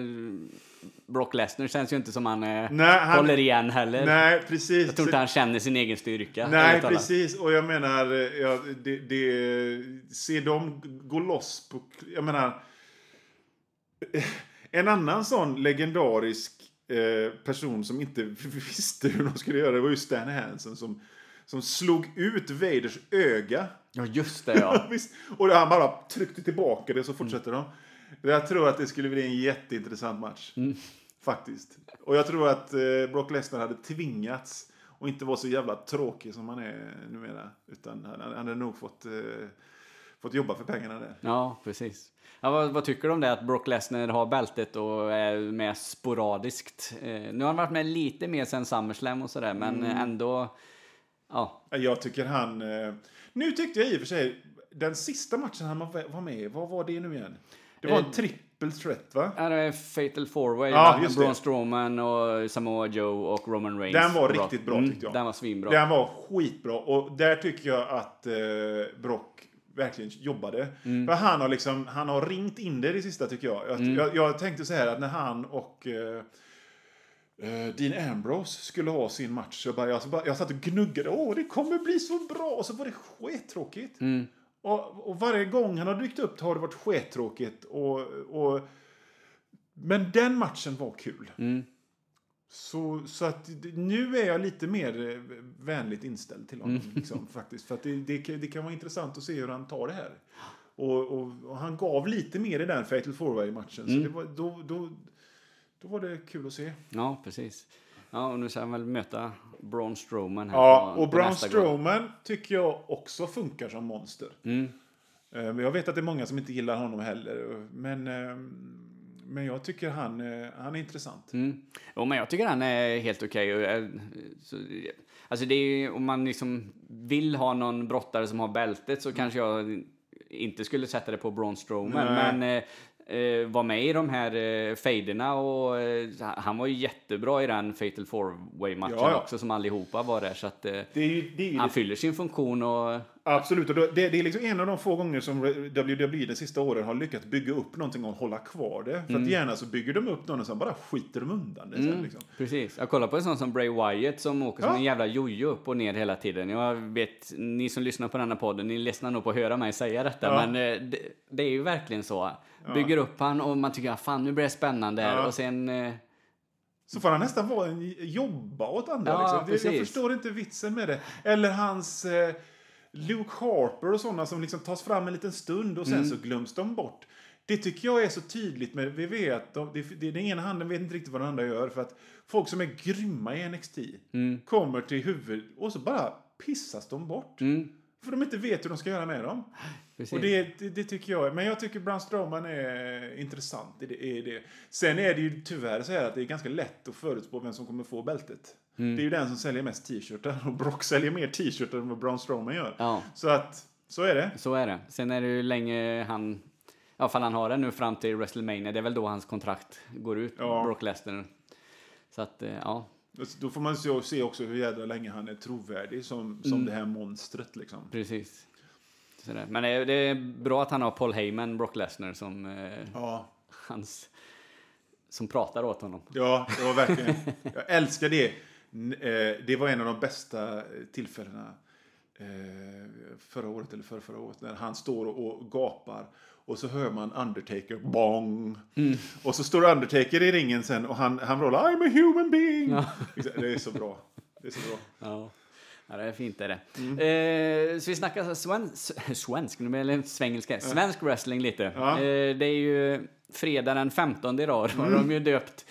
Brock Lesnar känns ju inte som han, eh, Nej, han- håller igen heller. Nej, precis. Jag tror inte han känner sin egen styrka. Nej, precis. Och jag menar, eh, ja, det, det, se dem gå loss på... Jag menar, En annan sån legendarisk eh, person som inte visste hur de skulle göra det var ju Stan Hansen som, som slog ut Vaders öga. Ja, just det ja. Och han bara tryckte tillbaka det så fortsätter de. Jag tror att det skulle bli en jätteintressant match. Faktiskt. Och jag tror att eh, Brock Lesnar hade tvingats och inte vara så jävla tråkig som han är numera. Utan han, han hade nog fått, eh, fått jobba för pengarna där. Ja, precis. Ja, vad, vad tycker du om det att Brock Lesnar har bältet och är med sporadiskt? Eh, nu har han varit med lite mer sen SummerSlam och sådär, men ändå... Ja, Jag tycker han... Eh, nu tyckte jag i och för sig, den sista matchen han var med i, vad var det nu igen? Det var en Eh, triple threat va? här är Fatal Four Way. Ja, just Braun det. Strowman och Samoa Joe och Roman Reigns. Den var riktigt bra Mm, tyckte jag. Den var svinbra. Den var skitbra och där tycker jag att eh, Brock verkligen jobbade. Mm. För han har liksom, han har ringt in det i det sista tycker jag. Jag, Mm. jag, jag tänkte så här att när han och eh, eh, Dean Ambrose skulle ha sin match. Jag, bara, jag, så bara, jag satt och gnuggade. Åh, det kommer bli så bra! Och så var det skittråkigt. Mm. Och, och varje gång han har dykt upp har det varit skittråkigt. Och, och, men den matchen var kul. Mm. Så, så att nu är jag lite mer eh, vänligt inställd till honom. Mm. Liksom, faktiskt. För att det, det, kan- det kan vara intressant att se hur han tar det här. Och, och, och han gav lite mer i den Fatal four matchen Mm. Så var, då, då, då var det kul att se. Ja, precis. Ja, och nu ska han väl möta Braun Strowman här Ja, på, och Braun nästa gång. Strowman tycker jag också funkar som monster. Mm. Eh, jag vet att det är många som inte gillar honom heller. Men, eh, men jag tycker han, eh, han är intressant. Mm. Jo, men jag tycker han är helt okej. och, eh, så- Alltså det är om man liksom vill ha någon brottare som har bältet så kanske jag inte skulle sätta det på Braun Strowman. Nej. Men eh, eh, var med i de här eh, fejderna och eh, han var ju jättebra i den Fatal four way matchen Ja, ja. också som allihopa var där. Så att eh, Det är ju, det är ju han fyller sin funktion och Absolut, och det, det är liksom en av de få gånger som WWE de sista åren har lyckats bygga upp någonting och hålla kvar det. För att gärna så bygger de upp någon och sen bara skiter de undan det sen. Liksom. Precis. Jag kollar på en sån som Bray Wyatt som åker som Ja. en jävla jojo upp och ner hela tiden. Jag vet, ni som lyssnar på denna podden, ni ledsnar nog på att höra mig säga detta, Ja. men eh, det, det är ju verkligen så. Bygger upp han och man tycker, fan nu blir det spännande Ja. och sen... eh, Så får han nästan vara en, jobba åt andra. Ja, liksom. jag förstår inte vitsen med det. Eller hans eh, Luke Harper och sådana som liksom tas fram en liten stund och sen Mm. så glöms de bort. Det tycker jag är så tydligt med vi vet de, det, det, den ena handen vet inte riktigt vad den andra gör. För att folk som är grymma i NXT Mm. kommer till huvud och så bara pissas de bort. Mm, För de inte vet hur de ska göra med dem. precis. Och det, det, det tycker jag. Men jag tycker Braun Strowman är intressant i det, i det. Sen är det ju tyvärr så här att det är ganska lätt att förutspå vem som kommer få bältet. Mm. Det är ju den som säljer mest t-shirtar. Och Brock säljer mer t-shirtar än vad Braun Strowman gör. Ja, Så att, så är det. så är det. Sen är det ju länge han... Ja, fall han har det nu fram till WrestleMania. Det är väl då hans kontrakt går ut, Ja. Brock Lesnar. Så att, eh, ja. Då får man se- också hur jävla länge han är trovärdig som, som Mm. det här monstret liksom. Precis. Sådär. Men det är, det är bra att han har Paul Heyman, Brock Lesnar, som eh, Ja, hans... Som pratar åt honom. ja det var verkligen. Jag älskar det. Eh, Det var en av de bästa eh, tillfällena eh, förra året eller förra, förra året när han står och gapar och så hör man Undertaker bong. Och så står Undertaker i ringen sen och han, han rollar I'm a human being. Det är så bra. Det är så bra. Ja. Ja, det är fint är det. Mm. Eh, så vi snackar svensk, svensk, det svengelska, svensk wrestling lite. Ja. Eh, det är ju fredag den 15 idag, då har Mm. de ju döpt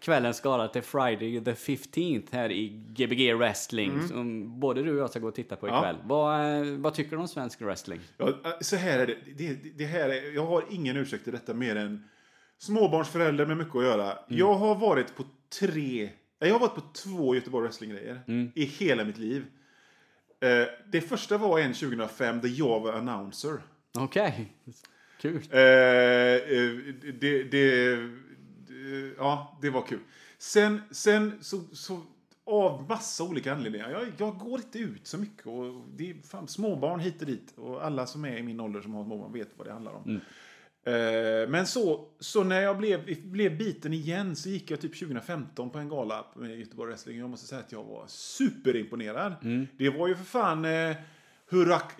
kvällens skala till Friday the 15th här i Gbg wrestling, som både du och jag ska gå och titta på Mm. Ja. ikväll. Vad, eh, vad tycker du om svensk wrestling? Ja, så här är det. det, det här är, jag har ingen ursäkt till detta mer än småbarnsförälder med mycket att göra. Jag har varit på tre, nej, jag har varit på två Göteborg Wrestling-grejer i hela mitt liv. Eh, det första var en 2005 där jag var announcer. Okej, kul. Eh, eh, det, det, det, ja, det var kul. Sen, sen så, så av massa olika anledningar. Jag, jag går inte ut så mycket. Och det är fan, småbarn hit och dit. Och alla som är i min ålder som har småbarn vet vad det handlar om. Eh, men så, så när jag blev, blev biten igen så gick jag typ 2015 på en gala med Göteborg Wrestling. Jag måste säga att jag var superimponerad. Det var ju för fan... Eh,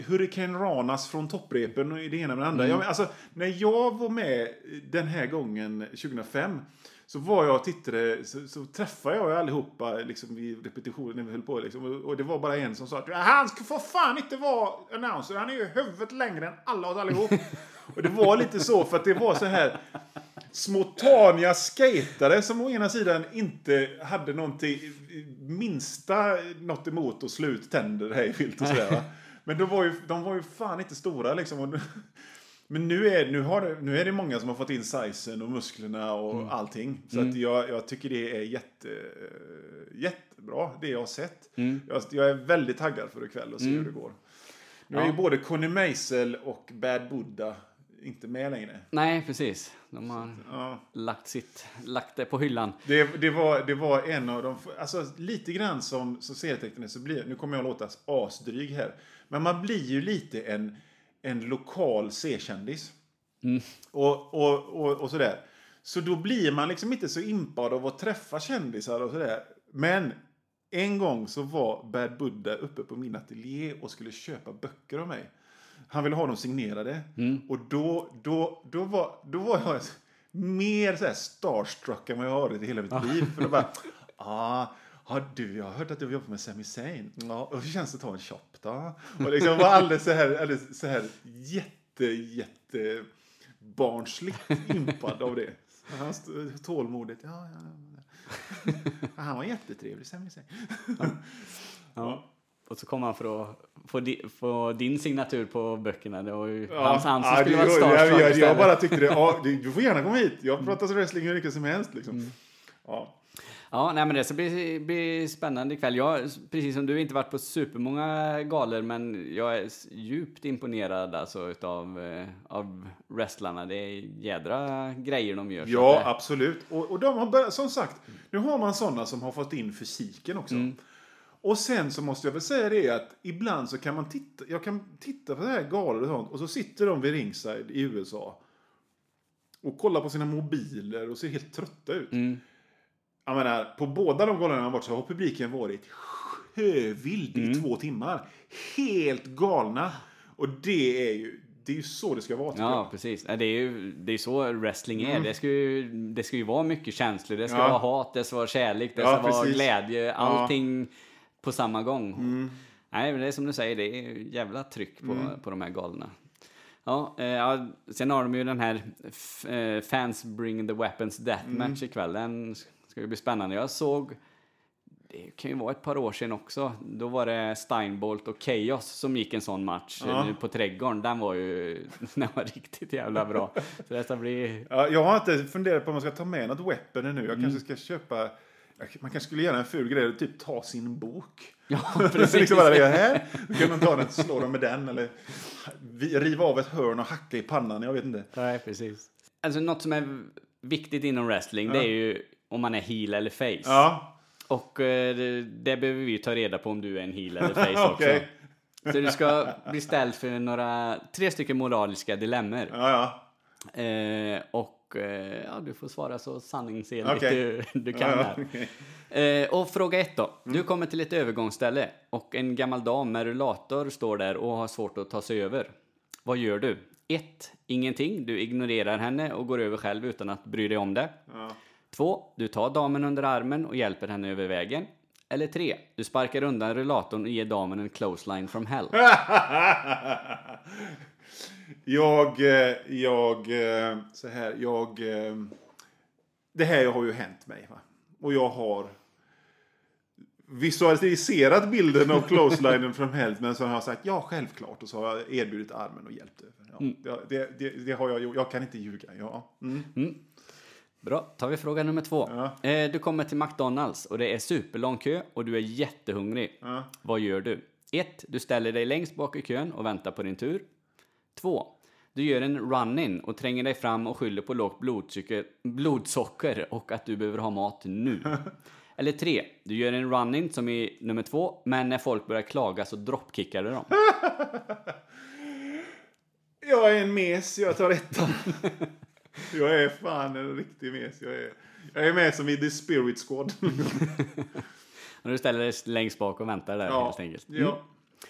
Hurricane Ranas från topprepen och det ena med det andra. Jag, men, alltså, när jag var med den här gången 2005 så var jag och tittade, så, så träffade jag allihopa liksom, vid repetitionen när vi höll på. Liksom, och, det var bara en som sa att han ska för fan inte vara announcer, han är ju huvudet längre än alla oss allihop. och det var lite så för att det var så här små taniga skatare som å ena sidan inte hade någonting, minsta något emot att slå ut tänder hej vilt och sådär. Men de var, ju, de var ju fan inte stora liksom. Men nu är, nu, har det, nu är det många som har fått in sizen och musklerna och allting. Så att jag, jag tycker det är jätte, jättebra, det jag har sett. Jag, jag är väldigt taggad för ikväll och se hur det går. Nu är ju både Conny Meisel och Bad Buddha inte med längre. Nej, precis. De har Ja. lagt, sitt, lagt det på hyllan. Det, det, var, det var en av de... Alltså lite grann som, som serietecknare så blir... Nu kommer jag att låta asdryg här. Men man blir ju lite en, en lokal C-kändis. Och, och, och, och sådär. Så då blir man liksom inte så impad av att träffa kändisar och sådär. Men en gång så var Bad Buddha uppe på min ateljé och skulle köpa böcker av mig. Han ville ha dem signerade. Och då, då, då, var, då var jag mer så starstruck än vad jag varit i hela mitt liv. För då bara, ah, Ja, du, jag har hört att du jobbar med Sami Zayn. Ja, och hur känns det att ta en shop då? Och liksom var alldeles så här, alldeles så här jätte, jätte barnsligt impad av det. Han stod tålmodigt. Ja, ja, ja. Han var jättetrevlig, Sami Zayn. Ja. Och så kom han för att få, di, få din signatur på böckerna. Det var ju Ja, hans, han som ja, skulle vara jag, starstruck jag, jag, istället. bara tyckte det. Ja, du, får gärna komma hit. Jag pratar wrestling hur mycket som helst. Liksom. Ja. Ja, nej, men det ska bli, bli spännande ikväll. Jag precis som du, inte varit på supermånga galor, men jag är djupt imponerad alltså, utav, eh, av wrestlarna. Det är jädra grejer de gör. Ja, det- absolut. Och, och de har börjat, som sagt, nu har man sådana som har fått in fysiken också. Och sen så måste jag väl säga det att ibland så kan man titta, jag kan titta på det här galor och sånt och så sitter de vid ringside i USA och kollar på sina mobiler och ser helt trötta ut. Jag menar, på båda de jag har varit så har publiken varit sjövild i två timmar. Helt galna. Och det är ju, det är ju så det ska vara Ja, jag. precis. Ja, Det är ju det är så wrestling är. Det, ska ju, det ska ju vara mycket känslor. Det ska Mm. Ja. vara hat, det ska vara kärlek, det Ja, ska vara precis. glädje. Allting på samma gång. Mm. Nej, men det är som du säger, det är jävla tryck på, på de här galorna. Ja, eh, ja, sen har de ju den här eh, Fans Bring the Weapons Deathmatch Mm. ikväll. Den ska ju bli spännande. Jag såg, det kan ju vara ett par år sedan också, då var det Steinbolt och Chaos som gick en sån match Ja. eh, på Trädgården. Den var ju den var riktigt jävla bra. Så det ska bli... Ja, jag har inte funderat på om man ska ta med något weapon nu. Jag Mm. kanske ska köpa... Man kanske skulle göra en ful grej och typ ta sin bok. Ja, Precis. liksom bara här. Då kan man ta den, slå den med den eller riva av ett hörn och hacka i pannan. Jag vet inte. Nej, precis. Alltså något som är viktigt inom wrestling, det är ju om man är heel eller face. Ja, Och eh, det, det behöver vi ta reda på om du är en heel eller face okej. också. Så du ska bli ställd för några, tre stycken moraliska dilemmor. Ja, ja. Eh, och eh, ja, du får svara så sanningsenligt Okej. du, du kan ja, okej. Eh, och fråga ett då. Du kommer till ett övergångsställe och en gammal dam med rullator står där och har svårt att ta sig över. Vad gör du? 1. Ingenting. Du ignorerar henne och går över själv utan att bry dig om det. Ja. 2. Du tar damen under armen och hjälper henne över vägen. Eller 3. Du sparkar undan rullatorn och ger damen en clothesline from hell. Jag, eh, jag, eh, så här, jag... eh, Det här har ju hänt mig. Va? Och jag har visualiserat bilden av clotheslinen från Helt, men så har jag sagt ja, självklart. Och så har jag erbjudit armen och hjälpt över. Ja, det, det, det har jag gjort. Jag kan inte ljuga. Ja. Mm. Bra, tar vi fråga nummer två. Ja. Eh, du kommer till McDonalds och det är superlång kö och du är jättehungrig. Ja. Vad gör du? 1. Du ställer dig längst bak i kön och väntar på din tur. 2. Du gör en run-in och tränger dig fram och skyller på lågt blodsocker, och att du behöver ha mat nu. Eller 3. Du gör en run-in som i nummer 2, men när folk börjar klaga så dropkickar du dem. Jag är en mes, jag tar ettan. jag är fan en riktig mes. Jag är, jag är med som i The Spirit Squad. Och du ställer dig längst bak och väntar där helt enkelt. Mm. Ja.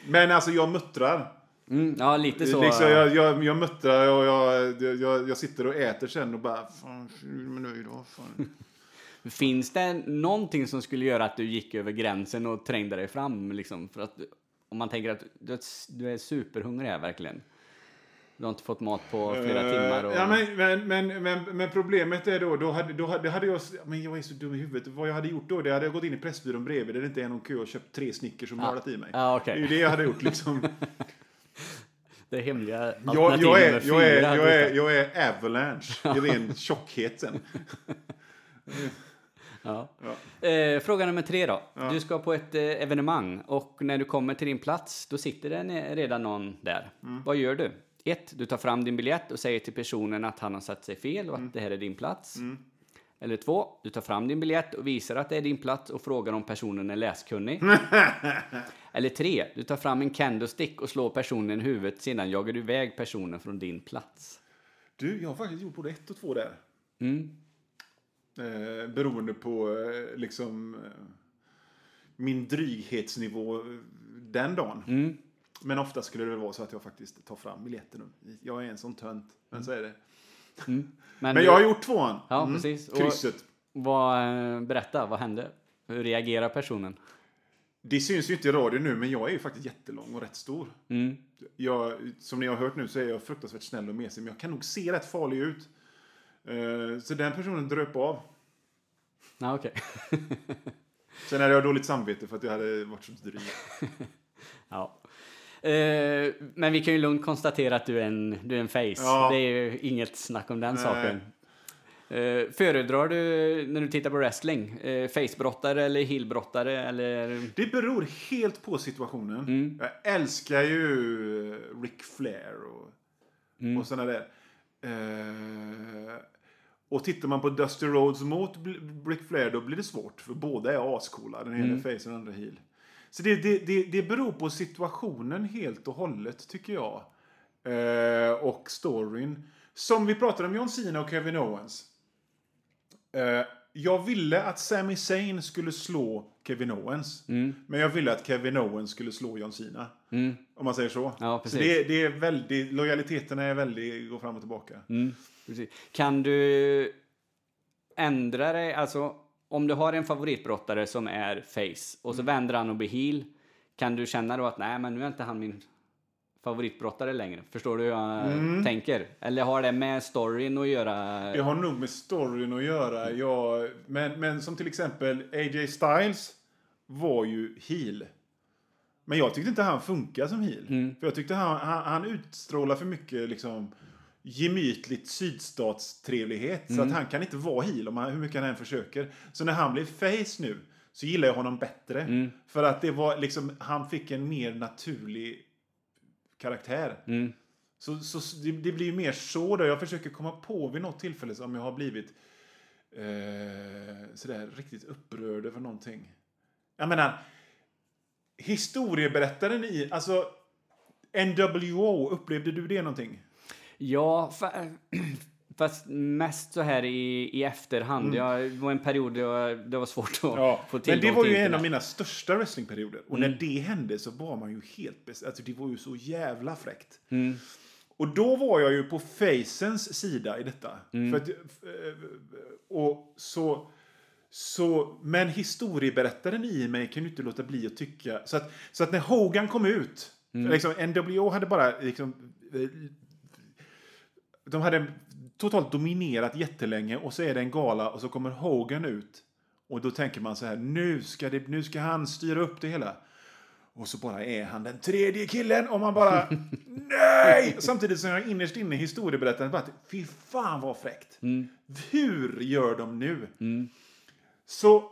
Men alltså jag muttrar. Mm, ja, lite så. Liksom, jag, jag, jag muttrar och jag, jag, jag sitter och äter sen och bara... Fan, men nu då? Fan. Finns det någonting som skulle göra att du gick över gränsen och trängde dig fram? Liksom, för att, om man tänker att du, är- du är superhungrig här verkligen. Du har inte fått mat på flera timmar. Och... Eh, Ja, men, men, men, men, problemet är då, då hade, då hade, hade jag, men jag är så dum i huvudet. Vad jag hade gjort då, det hade jag gått in i Pressbyrån bredvid där det inte är någon kö och köpt tre Snickers och malat i mig. Ja, okej. Det är ju det jag hade gjort liksom. Det hemliga jag, alternativ jag, är, jag, är, jag, är, Gustav. jag är avalanche i ren tjockhet sen. Ja. Eh, fråga nummer tre då. Du ska på ett eh, evenemang och när du kommer till din plats då sitter det redan någon där. Mm. Vad gör du? Ett, du tar fram din biljett och säger till personen att han har satt sig fel och Mm. att det här är din plats. Eller två, du tar fram din biljett och visar att det är din plats och frågar om personen är läskunnig. Eller tre, du tar fram en candlestick och slår personen i huvudet, sedan jagar du iväg personen från din plats. Du, jag har faktiskt gjort både ett och två där. Mm. Eh, beroende på eh, liksom eh, min dryghetsnivå eh, den dagen. Mm. Men ofta skulle det vara så att jag faktiskt tar fram biljetten. och- Jag är en sån tönt, men så är det. Men, Men du- jag har gjort tvåan. Ja, Mm. precis. Och- Krysset. Vad, eh, berätta, vad hände? Hur reagerar personen? Det syns ju inte i radio nu, men jag är ju faktiskt jättelång och rätt stor. Mm. Jag, som ni har hört nu så är jag fruktansvärt snäll och mesig, men jag kan nog se rätt farlig ut. Eh, Så den personen dröp av. Ja, okej. Sen hade jag dåligt samvete för att jag hade varit så dryg. ja. Eh, men vi kan ju lugnt konstatera att du är en, du är en face. Ja. Det är ju inget snack om den Nej. saken. Eh, föredrar du när du tittar på wrestling? Eh, facebrottare eller heelbrottare eller? Det beror helt på situationen. Mm. Jag älskar ju Ric Flair och, Mm. och sådana där. Eh, och tittar man på Dusty Rhodes mot Ric Flair då blir det svårt. För båda är ascoola. Den ena Mm. face och den andra heel. Så det, det, det, det beror på situationen helt och hållet tycker jag. Eh, och storyn. Som vi pratade om John Cena och Kevin Owens. Eh, jag ville att Sami Zayn skulle slå Kevin Owens. Mm. Men jag ville att Kevin Owens skulle slå John Cena. Om man säger så. Ja, så precis. det, det är väldigt, lojaliteten är väldigt, går fram och tillbaka. Mm. Kan du ändra dig, alltså om du har en favoritbrottare som är face och så vänder han och blir heel, kan du känna då att nej men nu är inte han min favoritbrottare längre? Förstår du hur jag tänker? Eller har det med storyn att göra? Det har nog med storyn att göra. Jag, men, men som till exempel AJ Styles var ju heel. Men jag tyckte inte han funkar som heel. För jag tyckte han, han, han utstrålar för mycket liksom gemytligt sydstatstrevlighet. Så att han kan inte vara heel om han, hur mycket han än försöker. Så när han blev face nu så gillar jag honom bättre. För att det var liksom, han fick en mer naturlig karaktär. Mm. Så, så det, det blir ju mer så då. Jag försöker komma på vid något tillfälle som jag har blivit eh, sådär riktigt upprörd över någonting. Jag menar, historieberättaren i, alltså NWO, upplevde du det någonting? Ja, fa- fast mest så här i, i efterhand. Jag, det var en period då jag- det var svårt att få men tillgång det var till ju en av mina största wrestlingperioder. Och när det hände så var man ju helt bäst. Alltså det var ju så jävla fräckt. Och då var jag ju på Facens sida i detta. För att, eh, och så, så, men historieberättaren i mig kan ju inte låta bli att tycka. Så att, så att när Hogan kom ut, liksom, NWO hade bara liksom, eh, de hade totalt dominerat jättelänge och så är det en gala och så kommer Hogan ut. Och då tänker man så här, nu ska, det, nu ska han styra upp det hela. Och så bara är han den tredje killen och man bara nej! Samtidigt som jag innerst inne i historieberättaren bara fy fan vad fräckt. Hur gör de nu? Så,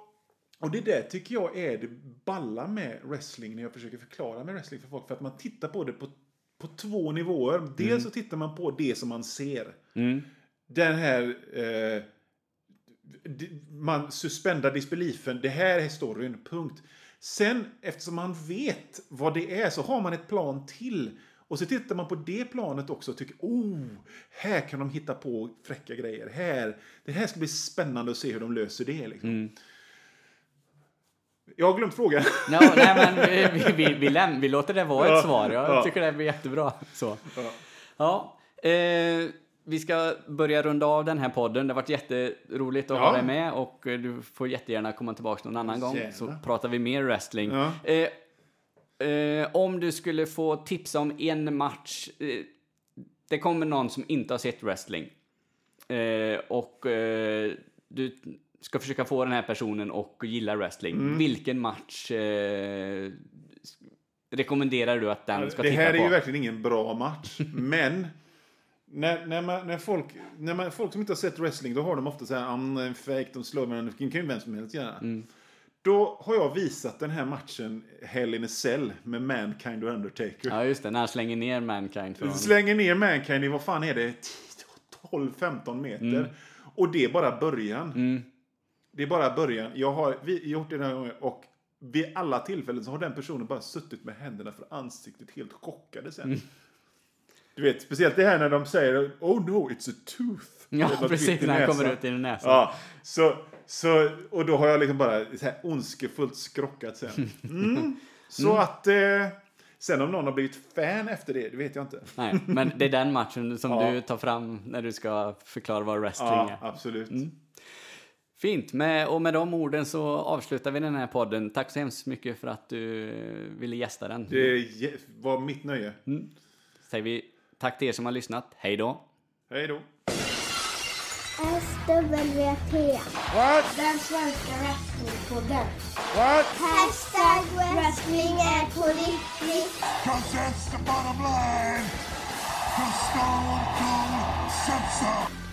och det där tycker jag är det balla med wrestling när jag försöker förklara med wrestling för folk. För att man tittar på det på, på två nivåer. Dels så tittar man på det som man ser. Den här eh, man suspendar disbeliefen. Det här är storyn, punkt. Sen, eftersom man vet vad det är, så har man ett plan till. Och så tittar man på det planet också och tycker, oh, här kan de hitta på fräcka grejer. Här, det här ska bli spännande att se hur de löser det. Liksom. Jag har glömt frågan. No, nej, men vi, vi, vi, läm- vi låter det vara Ja, ett svar. Jag ja. tycker det blir jättebra. Så. Ja. Ja, eh, vi ska börja runda av den här podden. Det har varit jätteroligt att Ja. ha dig med och eh, du får jättegärna komma tillbaka någon annan gång Gärna. så pratar vi mer wrestling. Eh, eh, om du skulle få tipsa om en match. Eh, det kommer någon som inte har sett wrestling eh, och du ska försöka få den här personen att gilla wrestling. Mm. Vilken match eh, rekommenderar du att den ska det titta här på? är ju verkligen ingen bra match. Men när, när, man, när, folk, när man, folk som inte har sett wrestling, då har de ofta så här, "Ah, en fake, de slår varandra, det kan ju vem som helst göra. Mm. Då har jag visat den här matchen Hell in a Cell med Mankind och Undertaker. Ja, just det. När han slänger ner Mankind från... Slänger ner Mankind i, vad fan är det, 12-15 meter. Mm. Och det är bara början. Det är bara början. Jag har vi, gjort det den här gången och vid alla tillfällen så har den personen bara suttit med händerna för ansiktet helt chockade sen. Mm. Du vet, speciellt det här när de säger Oh no, it's a tooth. Ja, precis. När han kommer ut i näsan. Ja, så, så, och då har jag liksom bara så här ondskefullt skrockat sen. Mm. Så att, eh, sen om någon har blivit fan efter det, det vet jag inte. Nej, men det är den matchen som Ja. du tar fram när du ska förklara vad wrestling Ja, är. absolut. Fint, med, och med de orden så avslutar vi den här podden. Tack så hemskt mycket för att du ville gästa den. Det var mitt nöje. Säger vi tack till er som har lyssnat. Hej då! Hej då. SWP. What? Den svenska wrestlingpodden. What? Hashtag wrestling är på riktigt. Cause that's the bottom line. Cause Stone Cold so.